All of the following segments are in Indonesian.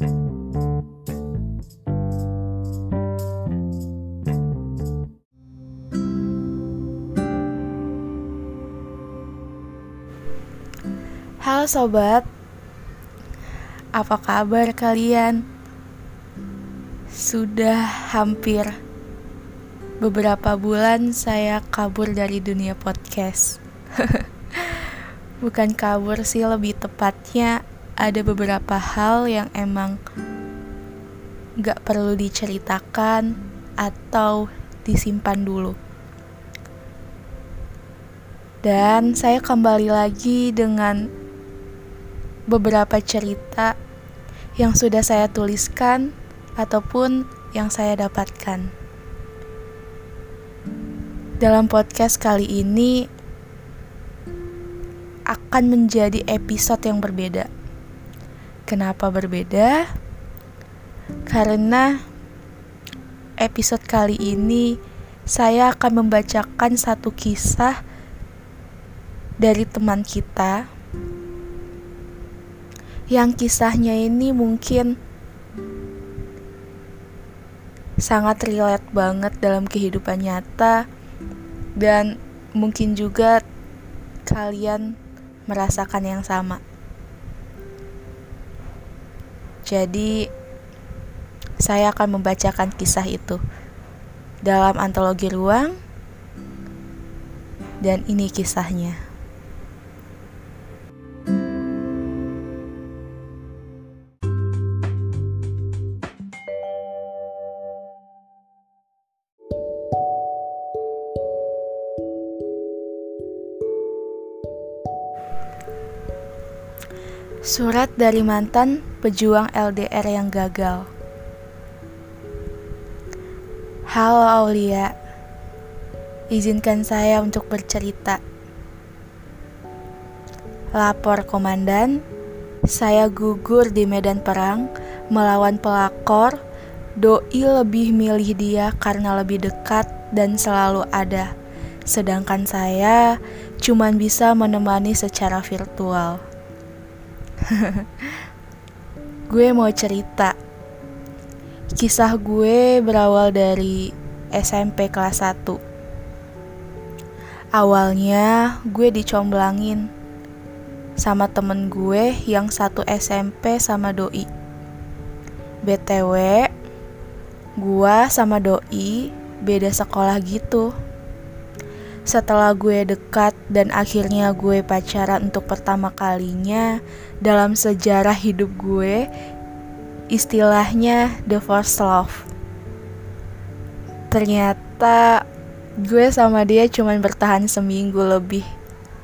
Halo sobat, apa kabar kalian? Sudah hampir beberapa bulan saya kabur dari dunia podcast. Bukan kabur sih, lebih tepatnya ada beberapa hal yang emang gak perlu diceritakan atau disimpan dulu. Dan saya kembali lagi dengan beberapa cerita yang sudah saya tuliskan ataupun yang saya dapatkan. Dalam podcast kali ini akan menjadi episode yang berbeda. Kenapa berbeda? Karena episode kali ini saya akan membacakan satu kisah dari teman kita yang kisahnya ini mungkin sangat relate banget dalam kehidupan nyata dan mungkin juga kalian merasakan yang sama. Jadi saya akan membacakan kisah itu dalam antologi ruang dan ini kisahnya. Surat dari mantan pejuang LDR yang gagal. Halo Aulia, izinkan saya untuk bercerita. Lapor komandan, saya gugur di medan perang melawan pelakor. Doi lebih milih dia karena lebih dekat dan selalu ada, sedangkan saya cuma bisa menemani secara virtual. gue mau cerita. Kisah gue berawal dari SMP kelas 1. Awalnya gue dicomblangin sama temen gue yang satu SMP sama doi. BTW, gue sama doi beda sekolah gitu. Setelah gue dekat dan akhirnya gue pacaran untuk pertama kalinya dalam sejarah hidup gue, istilahnya the first love. Ternyata gue sama dia cuma bertahan seminggu lebih,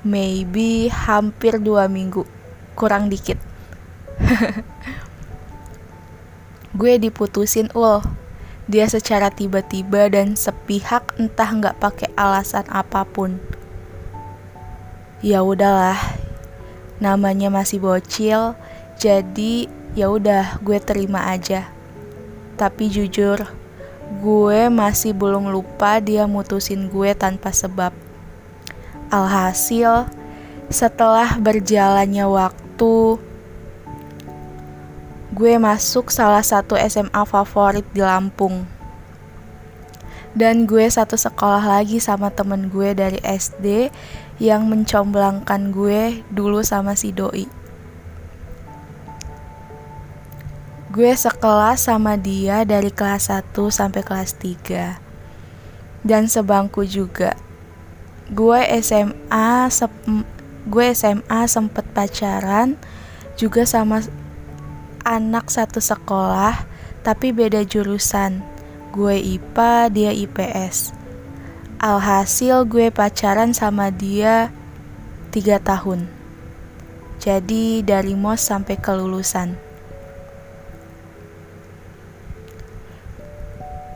maybe hampir dua minggu, kurang dikit. gue diputusin ul dia secara tiba-tiba dan sepihak entah nggak pakai alasan apa pun. Ya udahlah, namanya masih bocil, jadi ya udah gue terima aja. Tapi jujur, gue masih belum lupa dia mutusin gue tanpa sebab. Alhasil, setelah berjalannya waktu, gue masuk salah satu SMA favorit di Lampung. Dan gue satu sekolah lagi sama temen gue dari SD yang mencomblangkan gue dulu sama si Doi. Gue sekelas sama dia dari kelas 1 sampai kelas 3. Dan sebangku juga. Gue SMA gue SMA sempet pacaran juga sama anak satu sekolah tapi beda jurusan. Gue IPA, dia IPS. Alhasil gue pacaran sama dia tiga tahun. Jadi dari mos sampai kelulusan.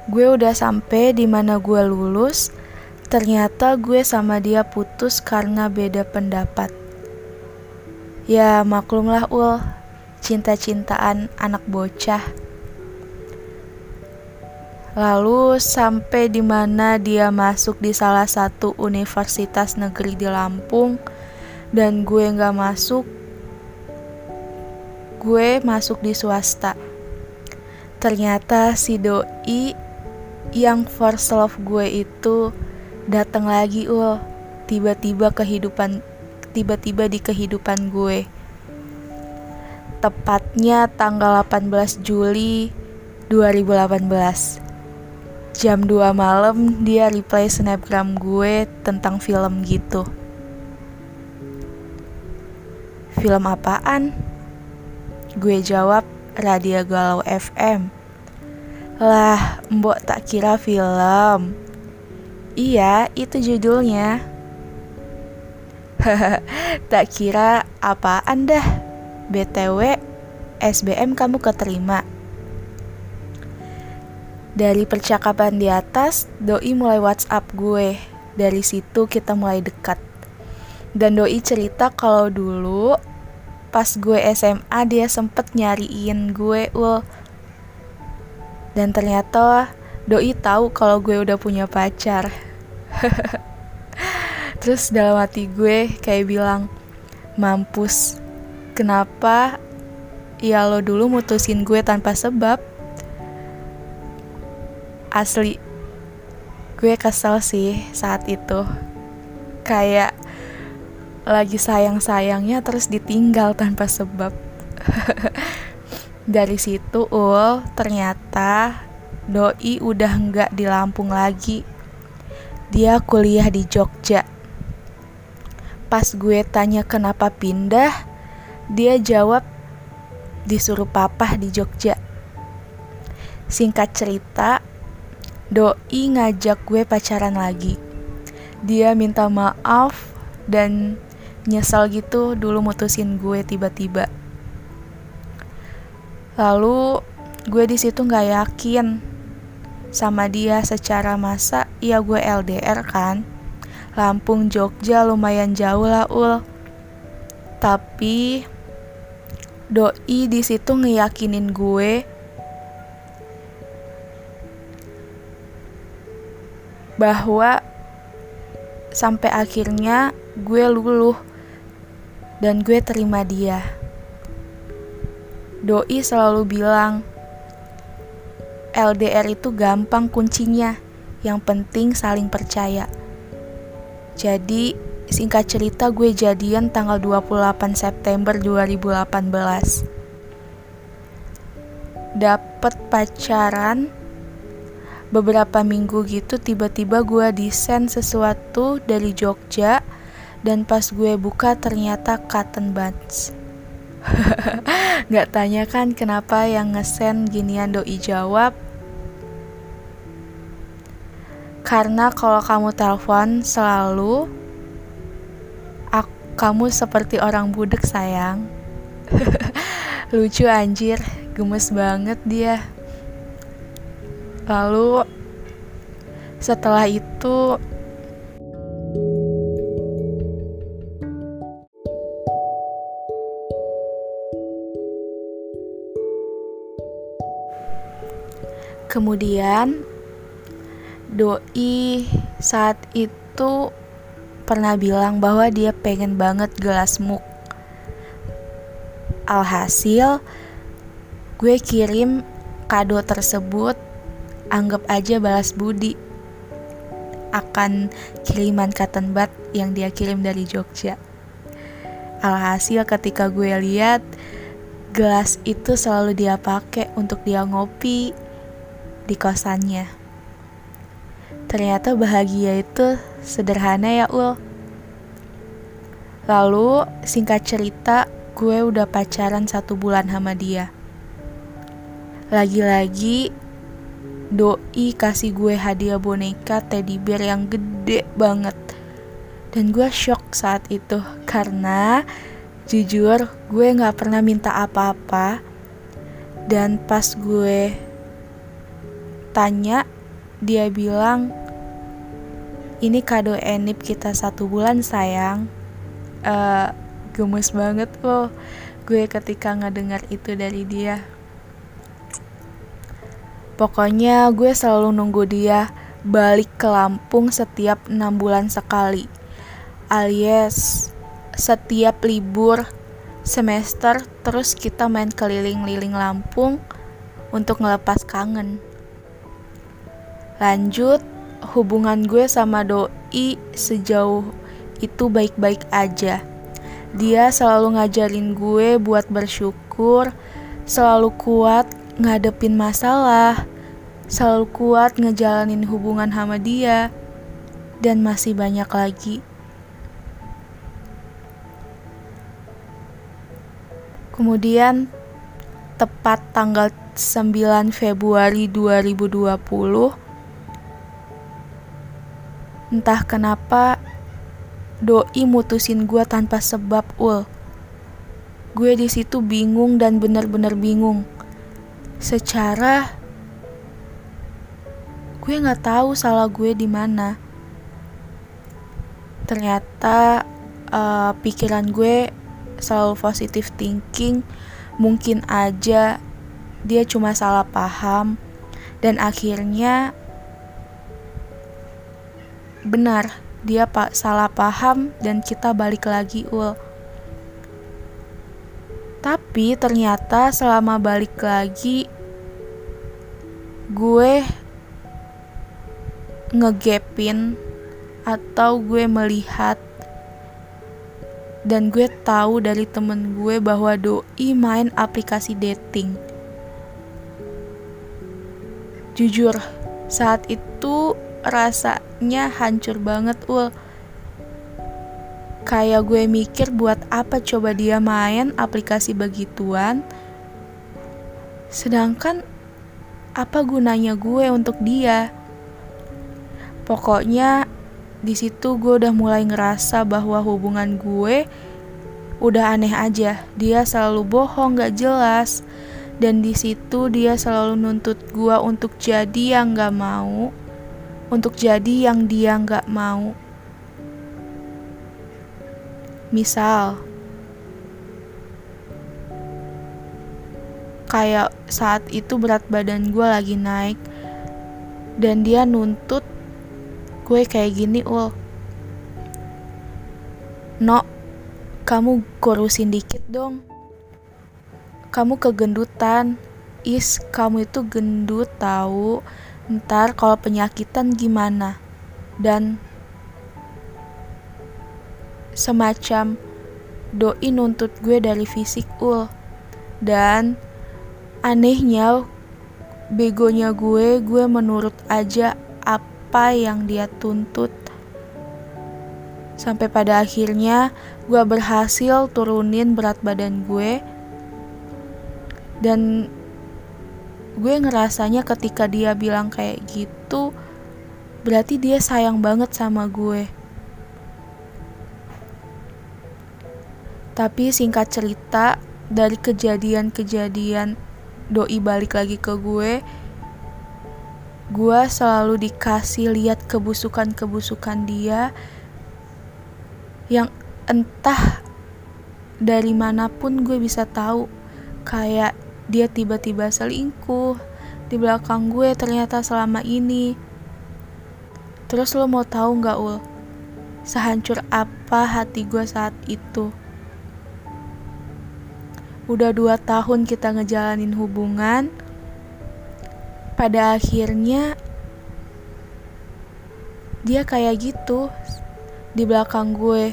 Gue udah sampai di mana gue lulus, ternyata gue sama dia putus karena beda pendapat. Ya maklumlah ul, cinta-cintaan anak bocah. Lalu sampai di mana dia masuk di salah satu universitas negeri di Lampung dan gue nggak masuk. Gue masuk di swasta. ternyata si doi yang first love gue itu datang lagi ul tiba-tiba kehidupan tiba-tiba di kehidupan gue tepatnya tanggal 18 Juli 2018 jam 2 malam dia reply snapgram gue tentang film gitu. Film apaan? gue jawab Radio Galau FM lah mbok tak kira film. Iya itu judulnya. Tak kira apaan dah BTW SBM kamu keterima dari percakapan di atas, Doi mulai WhatsApp gue. Dari situ kita mulai dekat. Dan Doi cerita kalau dulu pas gue SMA dia sempet nyariin gue ul. Dan ternyata Doi tahu kalau gue udah punya pacar. Terus dalam hati gue kayak bilang, mampus, kenapa ya lo dulu mutusin gue tanpa sebab? asli gue kesel sih saat itu. Kayak lagi sayang-sayangnya terus ditinggal tanpa sebab. Dari situ ul ternyata doi udah nggak di Lampung lagi. Dia kuliah di Jogja. Pas gue tanya kenapa pindah dia jawab disuruh papa di Jogja singkat cerita Doi ngajak gue pacaran lagi. Dia minta maaf dan nyesal gitu dulu mutusin gue tiba-tiba. Lalu gue di situ nggak yakin sama dia secara masa ya gue LDR kan. Lampung Jogja lumayan jauh lah ul. Tapi doi di situ ngeyakinin gue bahwa sampai akhirnya gue luluh dan gue terima dia. Doi selalu bilang, LDR itu gampang kuncinya, yang penting saling percaya. Jadi, singkat cerita gue jadian tanggal 28 September 2018. Dapat pacaran beberapa minggu gitu tiba-tiba gue desain sesuatu dari Jogja dan pas gue buka ternyata cotton buds Gak tanya kan kenapa yang ngesen ginian doi jawab Karena kalau kamu telepon selalu Kamu seperti orang budek sayang. Lucu anjir, gemes banget dia. Lalu setelah itu Kemudian doi saat itu pernah bilang bahwa dia pengen banget gelas muk. Alhasil gue kirim kado tersebut anggap aja balas budi akan kiriman cotton bud yang dia kirim dari Jogja. Alhasil ketika gue lihat gelas itu selalu dia pakai untuk dia ngopi di kosannya. Ternyata bahagia itu sederhana ya ul. Lalu singkat cerita gue udah pacaran satu bulan sama dia. Lagi-lagi Doi kasih gue hadiah boneka teddy bear yang gede banget Dan gue shock saat itu Karena jujur gue gak pernah minta apa-apa Dan pas gue tanya Dia bilang Ini kado enip kita satu bulan sayang uh, Gemes banget loh Gue ketika ngedengar itu dari dia Pokoknya gue selalu nunggu dia balik ke Lampung setiap enam bulan sekali. Alias setiap libur semester terus kita main keliling-liling Lampung untuk ngelepas kangen. Lanjut, hubungan gue sama doi sejauh itu baik-baik aja. Dia selalu ngajarin gue buat bersyukur, selalu kuat ngadepin masalah, selalu kuat ngejalanin hubungan sama dia, dan masih banyak lagi. Kemudian tepat tanggal 9 Februari 2020 Entah kenapa doi mutusin gue tanpa sebab ul. Gue di situ bingung dan bener-bener bingung. Secara gue nggak tahu salah gue di mana. Ternyata uh, pikiran gue selalu positive thinking. Mungkin aja dia cuma salah paham dan akhirnya benar dia pak salah paham dan kita balik lagi ul. Tapi ternyata selama balik lagi gue ngegepin atau gue melihat dan gue tahu dari temen gue bahwa doi main aplikasi dating. Jujur saat itu rasanya hancur banget ul. Kayak gue mikir buat apa coba dia main aplikasi begituan. Sedangkan apa gunanya gue untuk dia? Pokoknya di situ gue udah mulai ngerasa bahwa hubungan gue udah aneh aja. Dia selalu bohong gak jelas. Dan di situ dia selalu nuntut gue untuk jadi yang gak mau untuk jadi yang dia nggak mau. Misal, kayak saat itu berat badan gue lagi naik dan dia nuntut gue kayak gini ul no kamu kurusin dikit dong. Kamu kegendutan. Is kamu itu gendut tahu ntar kalau penyakitan gimana? Dan semacam doi nuntut gue dari fisik ul. Dan anehnya begonya gue gue menurut aja apa yang dia tuntut. Sampai pada akhirnya gue berhasil turunin berat badan gue. Dan gue ngerasanya ketika dia bilang kayak gitu berarti dia sayang banget sama gue. Tapi singkat cerita dari kejadian-kejadian doi balik lagi ke gue gue selalu dikasih lihat kebusukan-kebusukan dia yang entah dari mana pun gue bisa tahu. Kayak dia tiba-tiba selingkuh di belakang gue ternyata selama ini. Terus lo mau tahu nggak ul? Sehancur apa hati gue saat itu? Udah dua tahun kita ngejalanin hubungan. Pada akhirnya dia kayak gitu di belakang gue.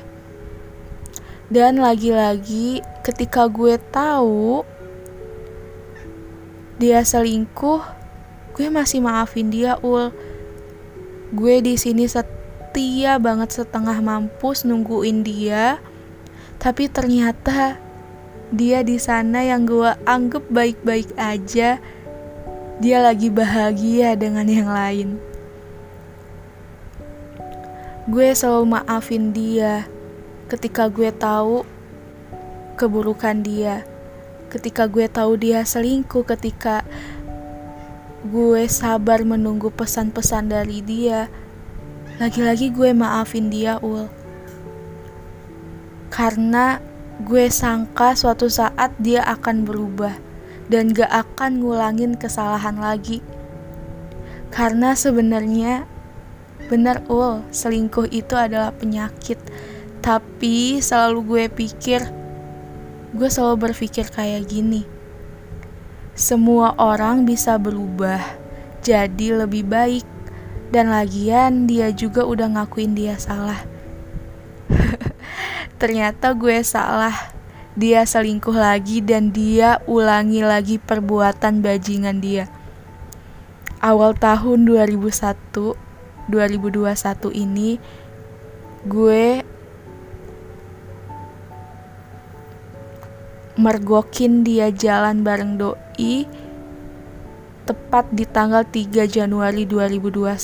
Dan lagi-lagi ketika gue tahu dia selingkuh, gue masih maafin dia, ul. Gue di sini setia banget setengah mampus nungguin dia, tapi ternyata dia di sana yang gue anggap baik-baik aja, dia lagi bahagia dengan yang lain. Gue selalu maafin dia ketika gue tahu keburukan dia ketika gue tahu dia selingkuh, ketika gue sabar menunggu pesan-pesan dari dia, lagi-lagi gue maafin dia, ul. Karena gue sangka suatu saat dia akan berubah dan gak akan ngulangin kesalahan lagi. Karena sebenarnya benar ul, selingkuh itu adalah penyakit. Tapi selalu gue pikir gue selalu berpikir kayak gini semua orang bisa berubah jadi lebih baik. Dan lagian dia juga udah ngakuin dia salah. Ternyata gue salah. Dia selingkuh lagi dan dia ulangi lagi perbuatan bajingan dia. Awal tahun 2001, 2021 ini gue mergokin dia jalan bareng doi tepat di tanggal 3 Januari 2021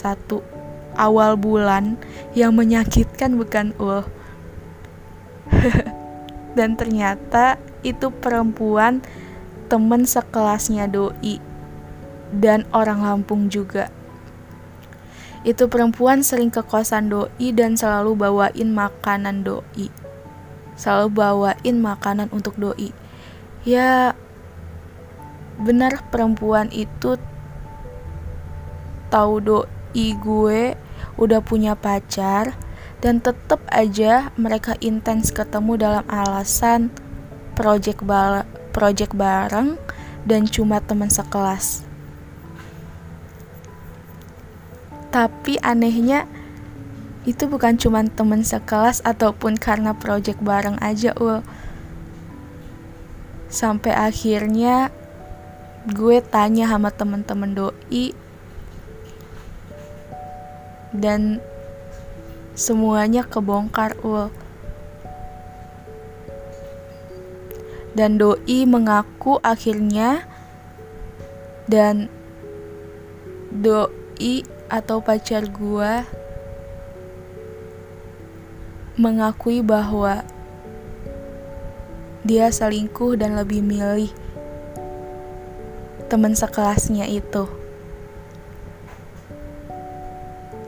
awal bulan yang menyakitkan bukan ul dan ternyata itu perempuan temen sekelasnya doi dan orang Lampung juga. Itu perempuan sering ke kosan doi dan selalu bawain makanan doi. Selalu bawain makanan untuk doi ya benar perempuan itu tahu doi gue udah punya pacar dan tetap aja mereka intens ketemu dalam alasan project bal project bareng dan cuma teman sekelas. Tapi anehnya itu bukan cuma teman sekelas ataupun karena project bareng aja ul sampai akhirnya gue tanya sama temen-temen doi. Dan semuanya kebongkar ul. Dan doi mengaku akhirnya dan doi atau pacar gue mengakui bahwa dia selingkuh dan lebih milih teman sekelasnya itu.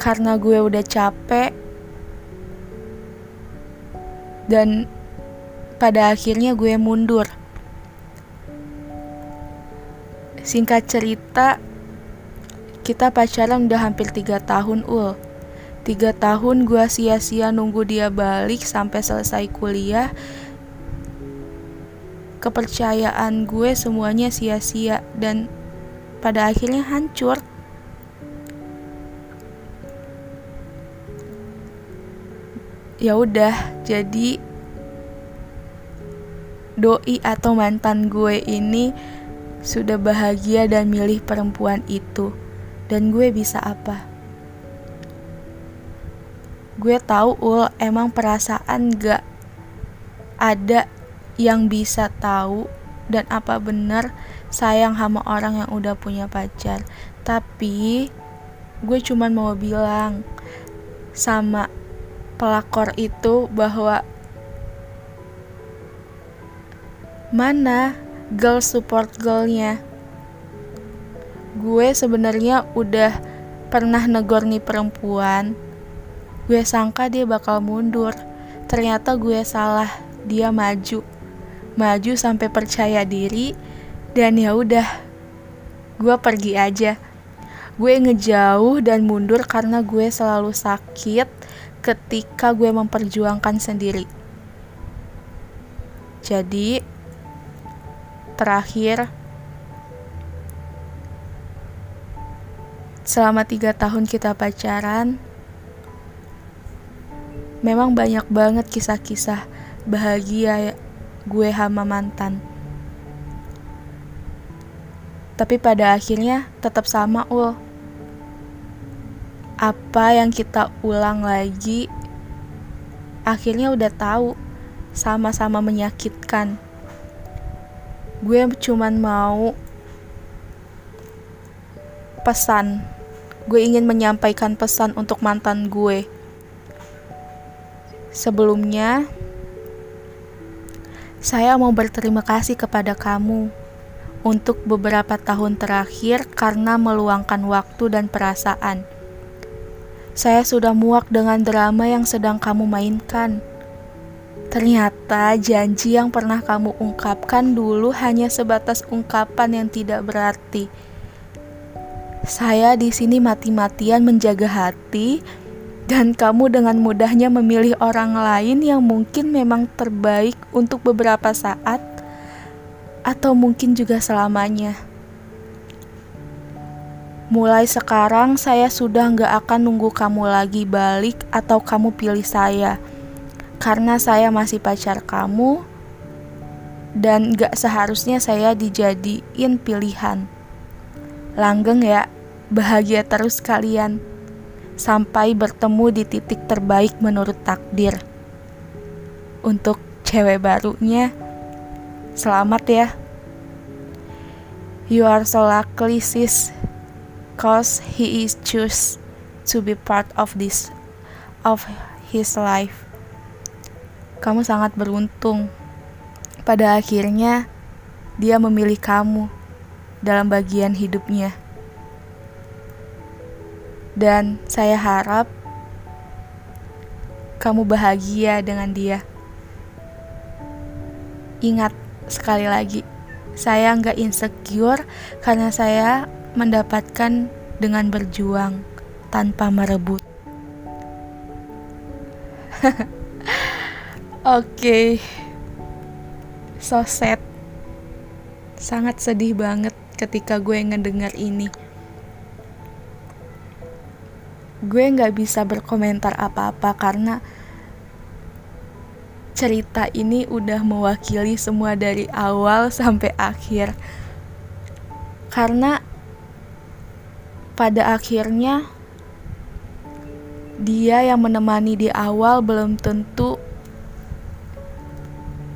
Karena gue udah capek dan pada akhirnya gue mundur. Singkat cerita, kita pacaran udah hampir tiga tahun ul Tiga tahun gue sia-sia nunggu dia balik sampai selesai kuliah. Kepercayaan gue semuanya sia-sia dan pada akhirnya hancur. Ya udah, jadi doi atau mantan gue ini sudah bahagia dan milih perempuan itu. Dan gue bisa apa? gue tahu ul emang perasaan gak ada yang bisa tahu dan apa bener sayang sama orang yang udah punya pacar tapi gue cuman mau bilang sama pelakor itu bahwa mana girl support girlnya gue sebenarnya udah pernah negor nih perempuan Gue sangka dia bakal mundur. Ternyata gue salah. Dia maju. Maju sampai percaya diri dan ya udah. Gue pergi aja. Gue ngejauh dan mundur karena gue selalu sakit ketika gue memperjuangkan sendiri. Jadi, terakhir, selama tiga tahun kita pacaran, memang banyak banget kisah-kisah bahagia gue sama mantan. Tapi pada akhirnya tetap sama ul. Apa yang kita ulang lagi akhirnya udah tahu sama-sama menyakitkan. Gue cuman mau pesan. Gue ingin menyampaikan pesan untuk mantan gue Sebelumnya, saya mau berterima kasih kepada kamu untuk beberapa tahun terakhir karena meluangkan waktu dan perasaan. Saya sudah muak dengan drama yang sedang kamu mainkan. Ternyata janji yang pernah kamu ungkapkan dulu hanya sebatas ungkapan yang tidak berarti. Saya di sini mati-matian menjaga hati dan kamu dengan mudahnya memilih orang lain yang mungkin memang terbaik untuk beberapa saat, atau mungkin juga selamanya. Mulai sekarang saya sudah nggak akan nunggu kamu lagi balik atau kamu pilih saya. Karena saya masih pacar kamu dan gak seharusnya saya dijadiin pilihan. Langgeng ya, bahagia terus kalian. Sampai bertemu di titik terbaik menurut takdir. Untuk cewek barunya, selamat ya. You are so lucky sis cause he is choose to be part of this of his life. Kamu sangat beruntung. Pada akhirnya dia memilih kamu dalam bagian hidupnya. Dan saya harap kamu bahagia dengan dia. Ingat sekali lagi, saya nggak insecure karena saya mendapatkan dengan berjuang tanpa merebut. Oke, okay. so sad, sangat sedih banget ketika gue ngedengar ini. Gue nggak bisa berkomentar apa-apa karena cerita ini udah mewakili semua dari awal sampai akhir. Karena pada akhirnya dia yang menemani di awal belum tentu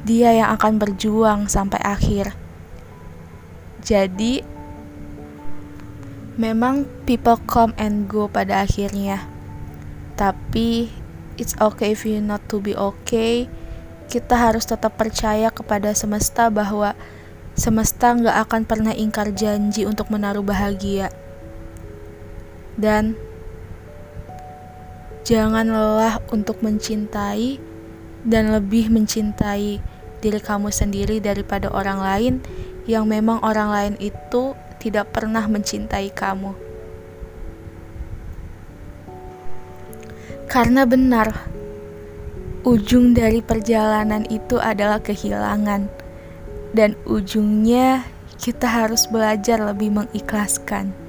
dia yang akan berjuang sampai akhir. Jadi memang people come and go pada akhirnya. Tapi it's okay if you not to be okay. Kita harus tetap percaya kepada semesta bahwa semesta nggak akan pernah ingkar janji untuk menaruh bahagia dan jangan lelah untuk mencintai dan lebih mencintai diri kamu sendiri daripada orang lain yang memang orang lain itu tidak pernah mencintai kamu. Karena benar, ujung dari perjalanan itu adalah kehilangan, dan ujungnya kita harus belajar lebih mengikhlaskan.